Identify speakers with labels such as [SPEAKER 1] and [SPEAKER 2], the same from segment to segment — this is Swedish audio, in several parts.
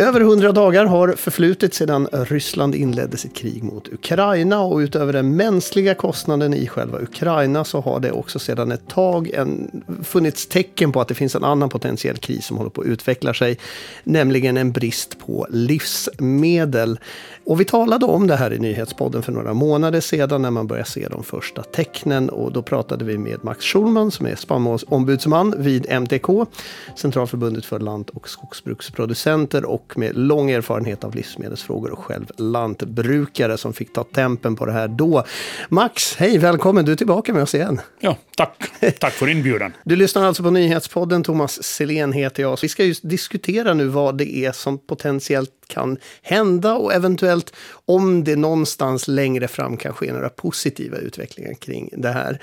[SPEAKER 1] Över hundra dagar har förflutit sedan Ryssland inledde sitt krig mot Ukraina och utöver den mänskliga kostnaden i själva Ukraina så har det också sedan ett tag en, funnits tecken på att det finns en annan potentiell kris som håller på att utveckla sig, nämligen en brist på livsmedel. Och vi talade om det här i Nyhetspodden för några månader sedan när man började se de första tecknen och då pratade vi med Max Schulman som är spannmålsombudsman vid MTK, Centralförbundet för lant och skogsbruksproducenter och med lång erfarenhet av livsmedelsfrågor och själv lantbrukare som fick ta tempen på det här då. Max, hej, välkommen, du är tillbaka med oss igen.
[SPEAKER 2] Ja, tack. Tack för inbjudan.
[SPEAKER 1] Du lyssnar alltså på Nyhetspodden, Thomas Selén heter jag. Vi ska just diskutera nu vad det är som potentiellt kan hända och eventuellt om det någonstans längre fram kan ske några positiva utvecklingar kring det här.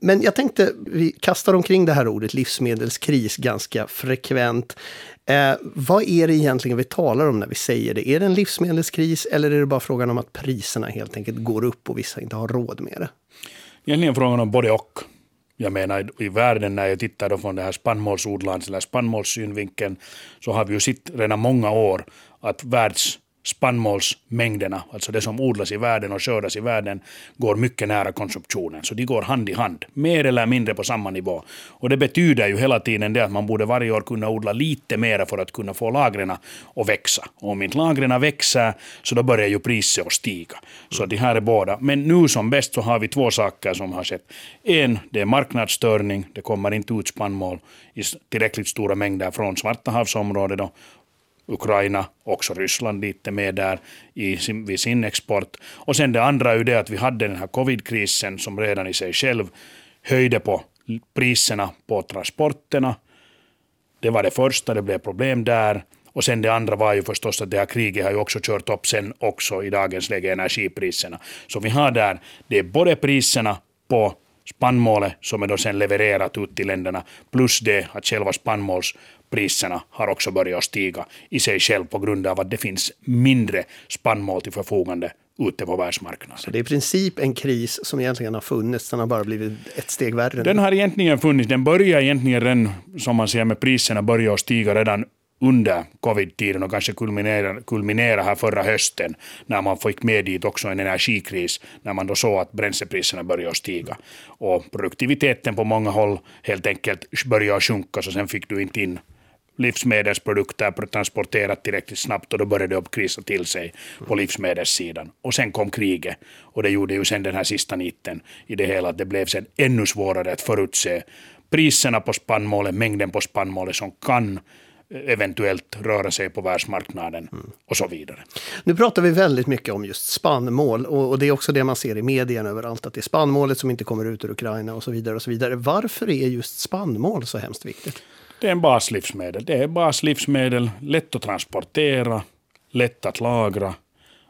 [SPEAKER 1] Men jag tänkte, vi kastar omkring det här ordet livsmedelskris ganska frekvent. Eh, vad är det egentligen vi talar om när vi säger det? Är det en livsmedelskris eller är det bara frågan om att priserna helt enkelt går upp och vissa inte har råd med det?
[SPEAKER 2] Egentligen frågan om både och. Jag menar i världen när jag tittar då från det här spannmålsodlarens eller spannmålssynvinkeln så har vi ju sett redan många år att världs spannmålsmängderna, alltså det som odlas i världen och skördas i världen, går mycket nära konsumtionen. Så de går hand i hand, mer eller mindre på samma nivå. Och det betyder ju hela tiden det att man borde varje år kunna odla lite mer för att kunna få lagren att växa. Och om inte lagren växer så då börjar ju priset att stiga. Så de här är båda. Men nu som bäst så har vi två saker som har skett. En, det är marknadsstörning. Det kommer inte ut spannmål i tillräckligt stora mängder från Svarta havsområdet. Ukraina, också Ryssland lite med där i sin, vid sin export. Och sen det andra är ju det att vi hade den här covidkrisen som redan i sig själv höjde på priserna på transporterna. Det var det första, det blev problem där. Och sen det andra var ju förstås att det här kriget har ju också kört upp sen också i dagens läge energipriserna. Så vi har där, det är både priserna på spannmålet som är då sen levererat ut till länderna plus det att själva spannmåls priserna har också börjat stiga i sig själv på grund av att det finns mindre spannmål till förfogande ute på världsmarknaden.
[SPEAKER 1] Så det är i princip en kris som egentligen har funnits, den har bara blivit ett steg värre?
[SPEAKER 2] Den har egentligen funnits, den börjar egentligen redan, som man ser med priserna, börjar stiga redan under covid-tiden och kanske kulminera, kulminera här förra hösten när man fick med dit också en energikris när man då såg att bränslepriserna började stiga och produktiviteten på många håll helt enkelt började sjunka så sen fick du inte in livsmedelsprodukter transporterat tillräckligt snabbt och då började det uppkrisa till sig på livsmedelssidan. Och sen kom kriget och det gjorde ju sen den här sista niten i det hela att det blev sen ännu svårare att förutse priserna på spannmålet, mängden på spannmålet som kan eventuellt röra sig på världsmarknaden mm. och så vidare.
[SPEAKER 1] Nu pratar vi väldigt mycket om just spannmål och, och, det är också det man ser i medierna överallt, att det är spannmålet som inte kommer ut ur Ukraina och så vidare. och så vidare. Varför är just spannmål så hemskt viktigt?
[SPEAKER 2] Det är en baslivsmedel. Det är baslivsmedel, lätt att transportera, lätt att lagra.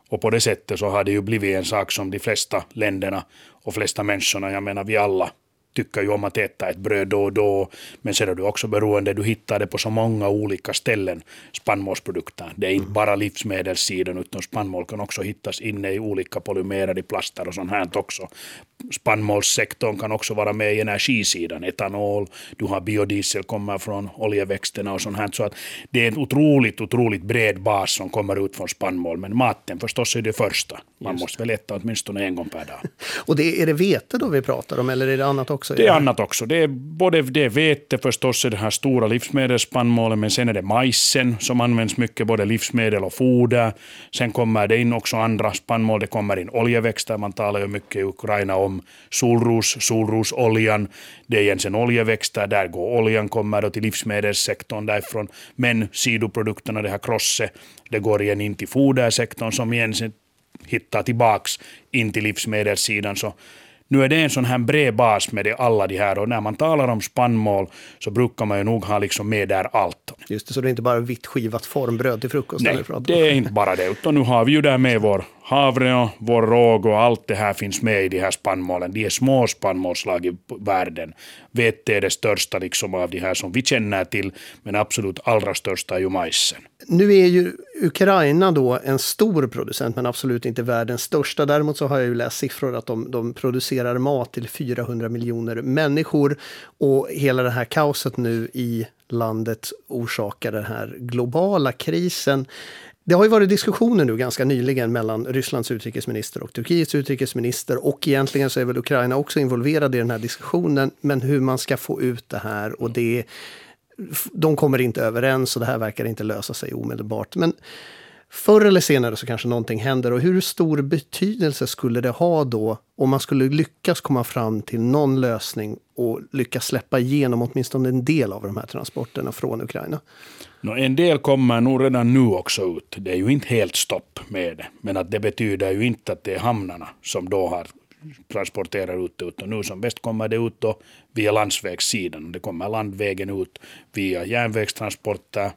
[SPEAKER 2] Och på det sättet så har det ju blivit en sak som de flesta länderna och flesta människorna, jag menar vi alla, tycker ju om att äta ett bröd då och då, men sen är du också beroende, du hittar det på så många olika ställen, spannmålsprodukter. Det är inte mm. bara livsmedelssidan, utan spannmål kan också hittas inne i olika polymerade plaster och sånt här också. Spannmålssektorn kan också vara med i energisidan, etanol, du har biodiesel kommer från oljeväxterna och sånt här. Så att det är en otroligt, otroligt bred bas som kommer ut från spannmål, men maten förstås är det första. Man Just. måste väl äta åtminstone en gång per dag.
[SPEAKER 1] och det, är det vete då vi pratar om, eller är det annat också?
[SPEAKER 2] Det är annat också. Det är både det är vete förstås, det här stora livsmedelsspannmålet, men sen är det majsen som används mycket, både livsmedel och foder. Sen kommer det in också andra spannmål, det kommer in oljeväxter, man talar ju mycket i Ukraina om solros, solrosoljan. Det är egentligen oljeväxter, där går oljan, kommer då till livsmedelssektorn därifrån. Men sidoprodukterna, det här krosset, det går igen in till fodersektorn som igen hittar tillbaks in till livsmedelssidan. Så nu är det en sån här bred bas med det, alla de här och när man talar om spannmål så brukar man ju nog ha liksom med där allt.
[SPEAKER 1] Just det, så det är inte bara vitt skivat formbröd till frukost?
[SPEAKER 2] Nej, det är inte bara det, utan nu har vi ju där med vår havre och vår råg och allt det här finns med i de här spannmålen. De är små spannmålslag i världen. Vete är det största liksom av de här som vi känner till, men absolut allra största är ju majsen.
[SPEAKER 1] Nu är ju Ukraina då en stor producent, men absolut inte världens största. Däremot så har jag ju läst siffror att de, de producerar mat till 400 miljoner människor och hela det här kaoset nu i landet orsakar den här globala krisen. Det har ju varit diskussioner nu ganska nyligen mellan Rysslands utrikesminister och Turkiets utrikesminister och egentligen så är väl Ukraina också involverad i den här diskussionen. Men hur man ska få ut det här och det, de kommer inte överens och det här verkar inte lösa sig omedelbart. Men förr eller senare så kanske någonting händer och hur stor betydelse skulle det ha då om man skulle lyckas komma fram till någon lösning och lyckas släppa igenom åtminstone en del av de här transporterna från Ukraina?
[SPEAKER 2] No, en del kommer nog redan nu också ut. Det är ju inte helt stopp med det. Men att det betyder ju inte att det är hamnarna som då har transporterar ut det. Utan nu som bäst kommer det ut då via landsvägssidan. Det kommer landvägen ut via järnvägstransporter,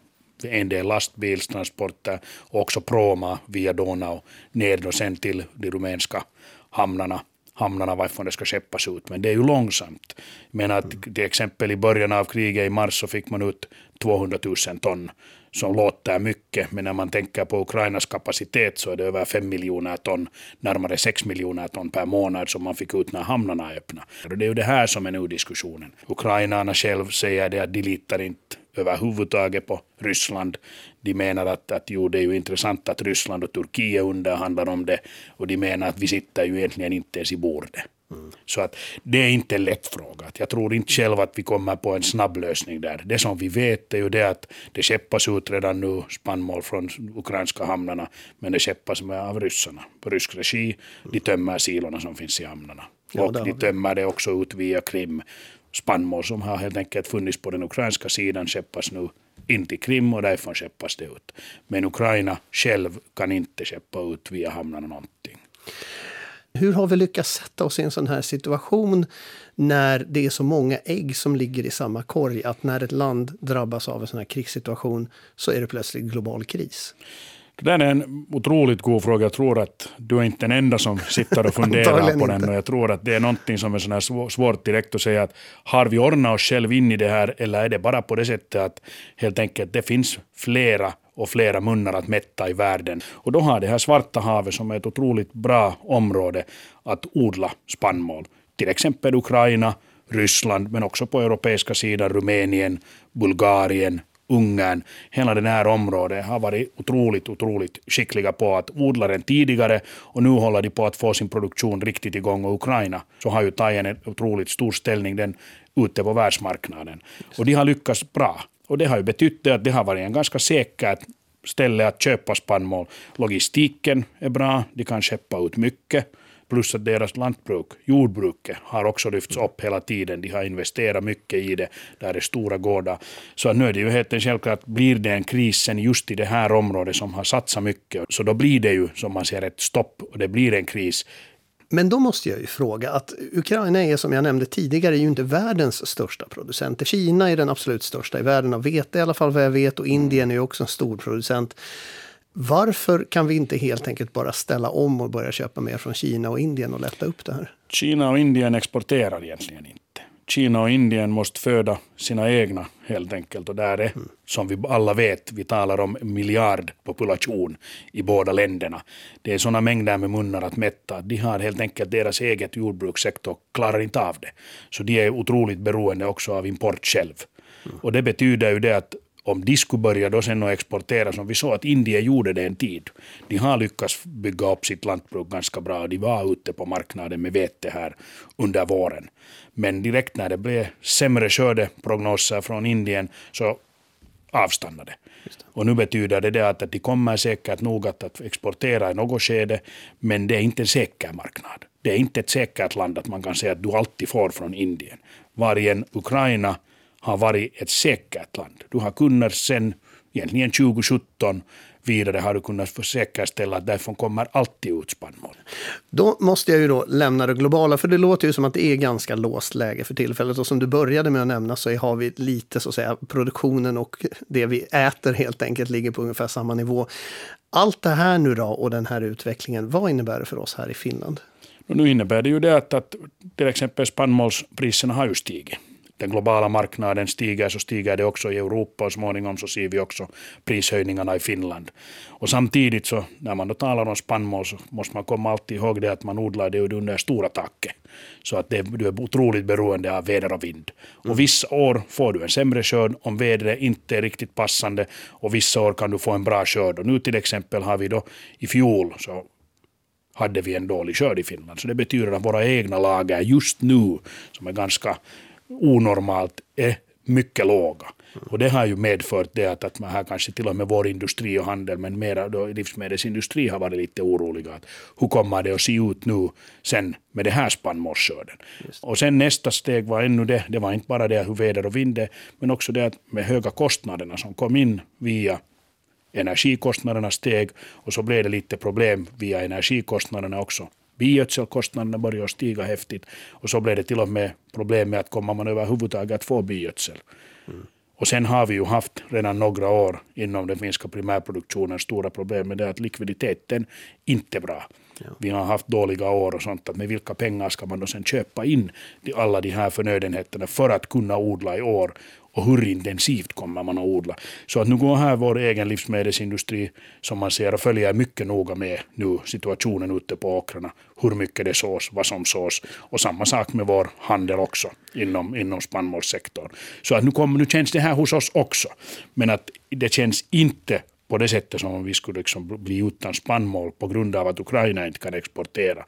[SPEAKER 2] en del lastbilstransporter och också Proma via Donau ner och sen till de rumänska hamnarna hamnarna varifrån det ska skeppas ut. Men det är ju långsamt. Men att till exempel i början av kriget i mars så fick man ut 200 000 ton som låter mycket, men när man tänker på Ukrainas kapacitet så är det över 5 miljoner ton, närmare 6 miljoner ton per månad som man fick ut när hamnarna är öppna. Och det är ju det här som är nu diskussionen. Ukrainarna själv säger det att de litar inte överhuvudtaget på Ryssland. De menar att, att jo, det är ju intressant att Ryssland och Turkiet underhandlar om det och de menar att vi sitter ju egentligen inte ens i bordet. Mm. Så att det är inte en lätt fråga. Jag tror inte själv att vi kommer på en snabb lösning där. Det som vi vet är ju det att det skeppas ut redan nu spannmål från ukrainska hamnarna, men det skeppas med av ryssarna på rysk regi. De tömmer silorna som finns i hamnarna. Ja, och de tömmer det också ut via Krim spannmål som har helt enkelt funnits på den ukrainska sidan skeppas nu in till Krim och därifrån skeppas det ut. Men Ukraina själv kan inte skeppa ut via hamnarna någonting.
[SPEAKER 1] Hur har vi lyckats sätta oss i en sån här situation när det är så många ägg som ligger i samma korg att när ett land drabbas av en sån här krigssituation så är det plötsligt global kris?
[SPEAKER 2] Det där är en otroligt god fråga. Jag tror att du är inte den enda som sitter och funderar på den. Och jag tror att det är någonting som är sån här svårt direkt att säga att har vi ordnat oss själv in i det här eller är det bara på det sättet att helt enkelt det finns flera och flera munnar att mätta i världen. Och då har det här Svarta havet som är ett otroligt bra område att odla spannmål. Till exempel Ukraina, Ryssland, men också på europeiska sidan Rumänien, Bulgarien, Ungern, hela det här området har varit otroligt, otroligt skickliga på att odla den tidigare och nu håller de på att få sin produktion riktigt igång och Ukraina så har ju tagit en otroligt stor ställning den ute på världsmarknaden. Och de har lyckats bra. Och det har ju betytt att det har varit en ganska säkert ställe att köpa spannmål. Logistiken är bra, de kan skeppa ut mycket. Plus att deras lantbruk, jordbruket, har också lyfts upp hela tiden. De har investerat mycket i det. Där är stora gårdar. Så nu är det ju helt självklart, blir det en kris sen just i det här området som har satsat mycket, så då blir det ju som man ser ett stopp och det blir en kris.
[SPEAKER 1] Men då måste jag ju fråga att Ukraina är som jag nämnde tidigare ju inte världens största producent. Kina är den absolut största i världen av vete i alla fall vad jag vet och Indien är också en stor producent. Varför kan vi inte helt enkelt bara ställa om och börja köpa mer från Kina och Indien och lätta upp det här?
[SPEAKER 2] Kina och Indien exporterar egentligen inte. Kina och Indien måste föda sina egna helt enkelt. Och där är, mm. som vi alla vet, vi talar om miljardpopulation i båda länderna. Det är sådana mängder med munnar att mätta. De har helt enkelt deras eget jordbrukssektor klarar inte av det. Så de är otroligt beroende också av import själv. Mm. Och det betyder ju det att om de skulle börja då sen att exportera, som vi såg att Indien gjorde det en tid. De har lyckats bygga upp sitt lantbruk ganska bra. De var ute på marknaden med vete här under våren. Men direkt när det blev sämre skördeprognoser från Indien så avstannade. Och nu betyder det, det att de kommer säkert nog att exportera i något skede, men det är inte en säker marknad. Det är inte ett säkert land att man kan säga att du alltid får från Indien. Vargen Ukraina har varit ett säkert land. Du har kunnat sen egentligen 2017 vidare har du kunnat säkerställa att därifrån kommer alltid ut spannmål.
[SPEAKER 1] Då måste jag ju då lämna det globala, för det låter ju som att det är ganska låst läge för tillfället. Och som du började med att nämna så har vi lite så att säga produktionen och det vi äter helt enkelt ligger på ungefär samma nivå. Allt det här nu då och den här utvecklingen, vad innebär det för oss här i Finland?
[SPEAKER 2] Nu innebär det ju det att, att till exempel spannmålspriserna har ju stigit den globala marknaden stiger så stiger det också i Europa och småningom så ser vi också prishöjningarna i Finland. Och samtidigt så när man då talar om spannmål så måste man komma alltid ihåg det att man odlar det under stora taket. Så att det, du är otroligt beroende av väder och vind. Mm. Och vissa år får du en sämre skörd om vädret inte är riktigt passande och vissa år kan du få en bra skörd. Och nu till exempel har vi då i fjol så hade vi en dålig skörd i Finland. Så det betyder att våra egna lager just nu, som är ganska onormalt, är mycket låga. Och det har ju medfört det att, att man här kanske till och med vår industri och handel, men mera då livsmedelsindustri har varit lite oroliga. Att hur kommer det att se ut nu sen med det här spannmålsskörden? Och sen nästa steg var ännu det, det var inte bara det hur väder och vind är, men också det att med höga kostnaderna som kom in via energikostnaderna steg och så blev det lite problem via energikostnaderna också. Bigödselkostnaderna började stiga häftigt och så blev det till och med problem med att komma man överhuvudtaget att få bigödsel. Mm. Och sen har vi ju haft redan några år inom den finska primärproduktionen stora problem med det att likviditeten inte är bra. Ja. Vi har haft dåliga år och sånt. Att med vilka pengar ska man då sen köpa in alla de här förnödenheterna för att kunna odla i år och hur intensivt kommer man att odla. Så att nu går här vår egen livsmedelsindustri som man ser och följer mycket noga med nu situationen ute på åkrarna, hur mycket det sås, vad som sås och samma sak med vår handel också inom, inom spannmålssektorn. Så att nu, kommer, nu känns det här hos oss också, men att det känns inte på det sättet som om vi skulle liksom bli utan spannmål på grund av att Ukraina inte kan exportera.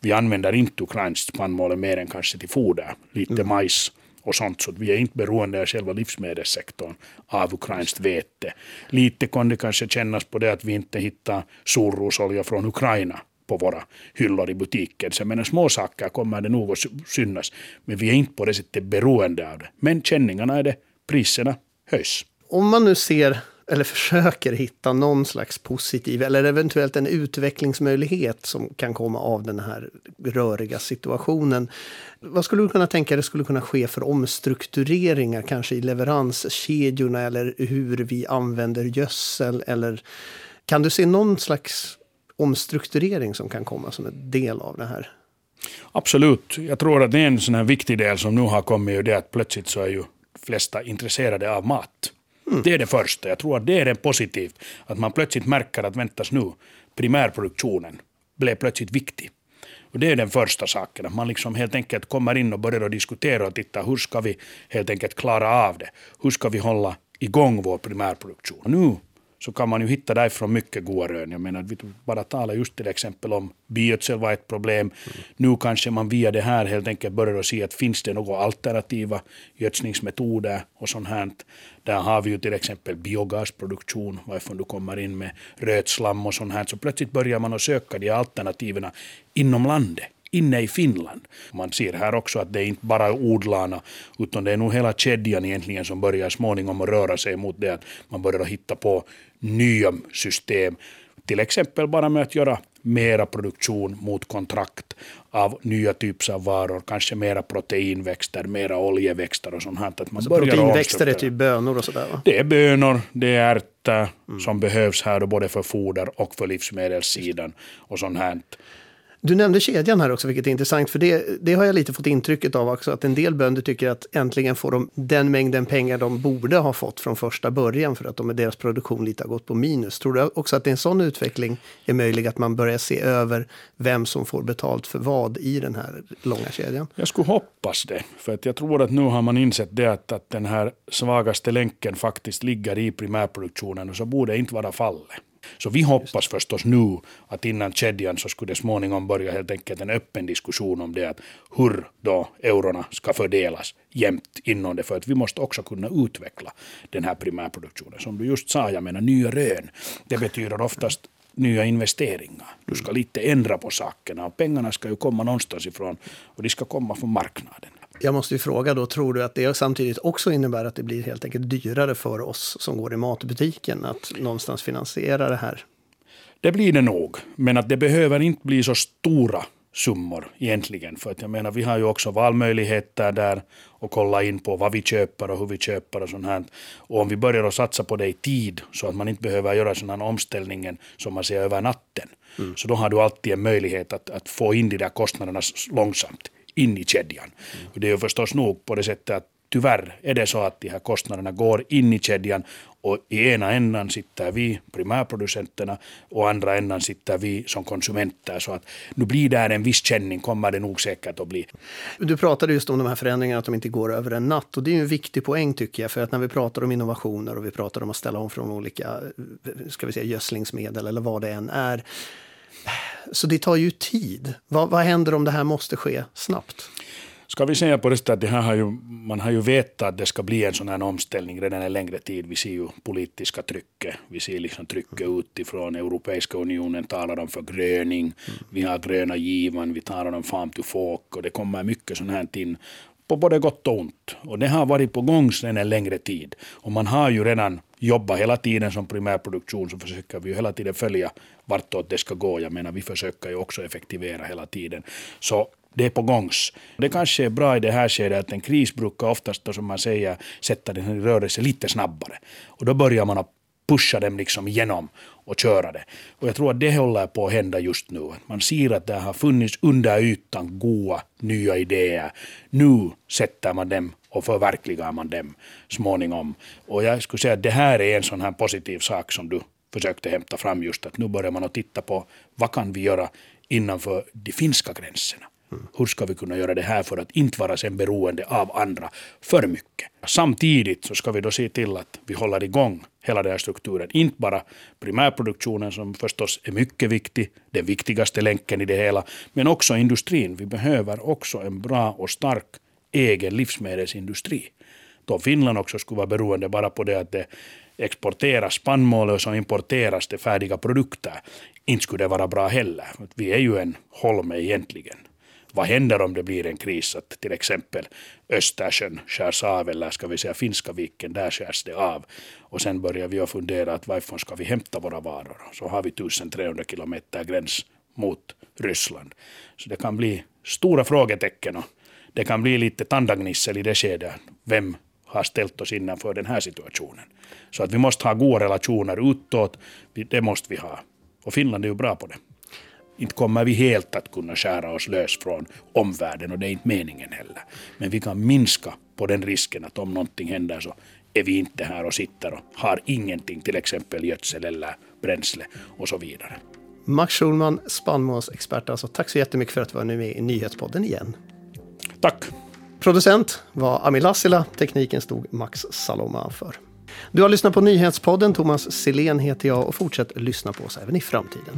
[SPEAKER 2] Vi använder inte ukrainskt spannmål mer än kanske till foder, lite mm. majs och sånt, så vi är inte beroende av själva livsmedelssektorn av ukrainskt vete. Lite kan det kanske kännas på det att vi inte hittar solrosolja från Ukraina på våra hyllor i butiken. Så menar, små saker kommer det nog att synas, men vi är inte på det sättet beroende av det. Men känningarna är det, priserna höjs.
[SPEAKER 1] Om man nu ser eller försöker hitta någon slags positiv eller eventuellt en utvecklingsmöjlighet som kan komma av den här röriga situationen. Vad skulle du kunna tänka dig skulle kunna ske för omstruktureringar kanske i leveranskedjorna eller hur vi använder gödsel? Eller kan du se någon slags omstrukturering som kan komma som en del av det här?
[SPEAKER 2] Absolut. Jag tror att det är en sån här viktig del som nu har kommit och det att plötsligt så är ju flesta intresserade av mat. Mm. Det är det första. Jag tror att det är det positivt. Att man plötsligt märker att väntas nu, primärproduktionen blev plötsligt viktig. Och det är den första saken, att man liksom helt enkelt kommer in och börjar diskutera och titta hur ska vi helt enkelt klara av det? Hur ska vi hålla igång vår primärproduktion? Och nu så kan man ju hitta därifrån mycket goda rön. Jag menar, vi bara talar just till exempel om biogödsel var ett problem. Mm. Nu kanske man via det här helt enkelt börjar se att finns det några alternativa gödslingsmetoder och sånt här. Där har vi ju till exempel biogasproduktion, varför du kommer in med rötslam och sånt här. Så plötsligt börjar man att söka de alternativen inom landet inne i Finland. Man ser här också att det är inte bara odlarna, utan det är nog hela kedjan egentligen som börjar småningom att röra sig mot det att man börjar hitta på nya system. Till exempel bara med att göra mera produktion mot kontrakt av nya typer av varor, kanske mera proteinväxter, mera oljeväxter och sånt här. Att
[SPEAKER 1] man alltså proteinväxter är typ bönor och sådär? Va?
[SPEAKER 2] Det är bönor, det är ärtor mm. som behövs här då både för foder och för livsmedelssidan och sånt här.
[SPEAKER 1] Du nämnde kedjan här också, vilket är intressant, för det, det har jag lite fått intrycket av också, att en del bönder tycker att äntligen får de den mängden pengar de borde ha fått från första början för att de, deras produktion lite har gått på minus. Tror du också att en sån utveckling är möjlig, att man börjar se över vem som får betalt för vad i den här långa kedjan?
[SPEAKER 2] Jag skulle hoppas det, för att jag tror att nu har man insett det att, att den här svagaste länken faktiskt ligger i primärproduktionen och så borde det inte vara fallet. Så vi hoppas förstås nu att innan kedjan så skulle det småningom börja helt enkelt en öppen diskussion om det att hur då eurona ska fördelas jämnt inom det för att vi måste också kunna utveckla den här primärproduktionen. Som du just sa, jag menar nya rön, det betyder oftast nya investeringar. Du ska lite ändra på sakerna och pengarna ska ju komma någonstans ifrån och de ska komma från marknaden.
[SPEAKER 1] Jag måste ju fråga då, tror du att det samtidigt också innebär att det blir helt enkelt dyrare för oss som går i matbutiken att någonstans finansiera det här?
[SPEAKER 2] Det blir det nog, men att det behöver inte bli så stora summor egentligen. För att jag menar, vi har ju också valmöjligheter där och kolla in på vad vi köper och hur vi köper och sånt här. Och om vi börjar att satsa på det i tid så att man inte behöver göra här omställningen som man ser över natten. Mm. Så då har du alltid en möjlighet att, att få in de där kostnaderna långsamt in i kedjan. Mm. Och det är ju förstås nog på det sättet att tyvärr är det så att de här kostnaderna går in i kedjan och i ena ändan sitter vi, primärproducenterna, och andra ändan sitter vi som konsumenter. Så att nu blir det en viss känning, kommer det nog säkert att bli.
[SPEAKER 1] Du pratade just om de här förändringarna, att de inte går över en natt. Och det är ju en viktig poäng tycker jag, för att när vi pratar om innovationer och vi pratar om att ställa om från olika eh, ska vi säga, gödslingsmedel eller vad det än är. Så det tar ju tid. Vad, vad händer om det här måste ske snabbt?
[SPEAKER 2] Ska vi säga på det att det här har ju, man har ju vetat att det ska bli en sån här omställning redan en längre tid. Vi ser ju politiska trycket. Vi ser liksom trycket utifrån. Europeiska unionen talar om förgröning. Vi har gröna givan. Vi talar om farm to fork. Och det kommer mycket sånt här in på både gott och ont. Och det har varit på gång sedan en längre tid. Och man har ju redan jobbat hela tiden som primärproduktion så försöker vi ju hela tiden följa vartåt det ska gå. Jag menar vi försöker ju också effektivera hela tiden. Så det är på gångs. Det kanske är bra i det här skedet att en kris brukar oftast, då, som man säger, sätta den i rörelse lite snabbare. Och då börjar man att pusha dem liksom igenom och köra det. Och jag tror att det håller på att hända just nu. Man ser att det har funnits under ytan goda nya idéer. Nu sätter man dem och förverkligar man dem småningom. Och jag skulle säga att det här är en sån här positiv sak som du försökte hämta fram just att nu börjar man att titta på vad kan vi göra innanför de finska gränserna. Hur ska vi kunna göra det här för att inte vara sen beroende av andra för mycket? Samtidigt så ska vi då se till att vi håller igång hela den här strukturen. Inte bara primärproduktionen som förstås är mycket viktig, den viktigaste länken i det hela, men också industrin. Vi behöver också en bra och stark egen livsmedelsindustri. Då Finland också skulle vara beroende bara på det att det exporteras spannmål och så importeras det färdiga produkter. Inte skulle det vara bra heller. Vi är ju en holme egentligen. Vad händer om det blir en kris att till exempel Östersjön skärs av eller ska vi säga Finska viken, där skärs det av. Och sen börjar vi att fundera att varifrån ska vi hämta våra varor. Så har vi 1300 kilometer gräns mot Ryssland. Så det kan bli stora frågetecken och det kan bli lite tandagnissel i det skedet. Vem har ställt oss innanför den här situationen? Så att vi måste ha goda relationer utåt, det måste vi ha. Och Finland är ju bra på det inte kommer vi helt att kunna skära oss lös från omvärlden och det är inte meningen heller. Men vi kan minska på den risken att om någonting händer så är vi inte här och sitter och har ingenting, till exempel gödsel eller bränsle och så vidare.
[SPEAKER 1] Max Schulman, spannmålsexpert. Alltså, tack så jättemycket för att du var med i Nyhetspodden igen.
[SPEAKER 2] Tack.
[SPEAKER 1] Producent var Ami Lassila. Tekniken stod Max Saloma för. Du har lyssnat på Nyhetspodden. Thomas Silén heter jag och fortsätt lyssna på oss även i framtiden.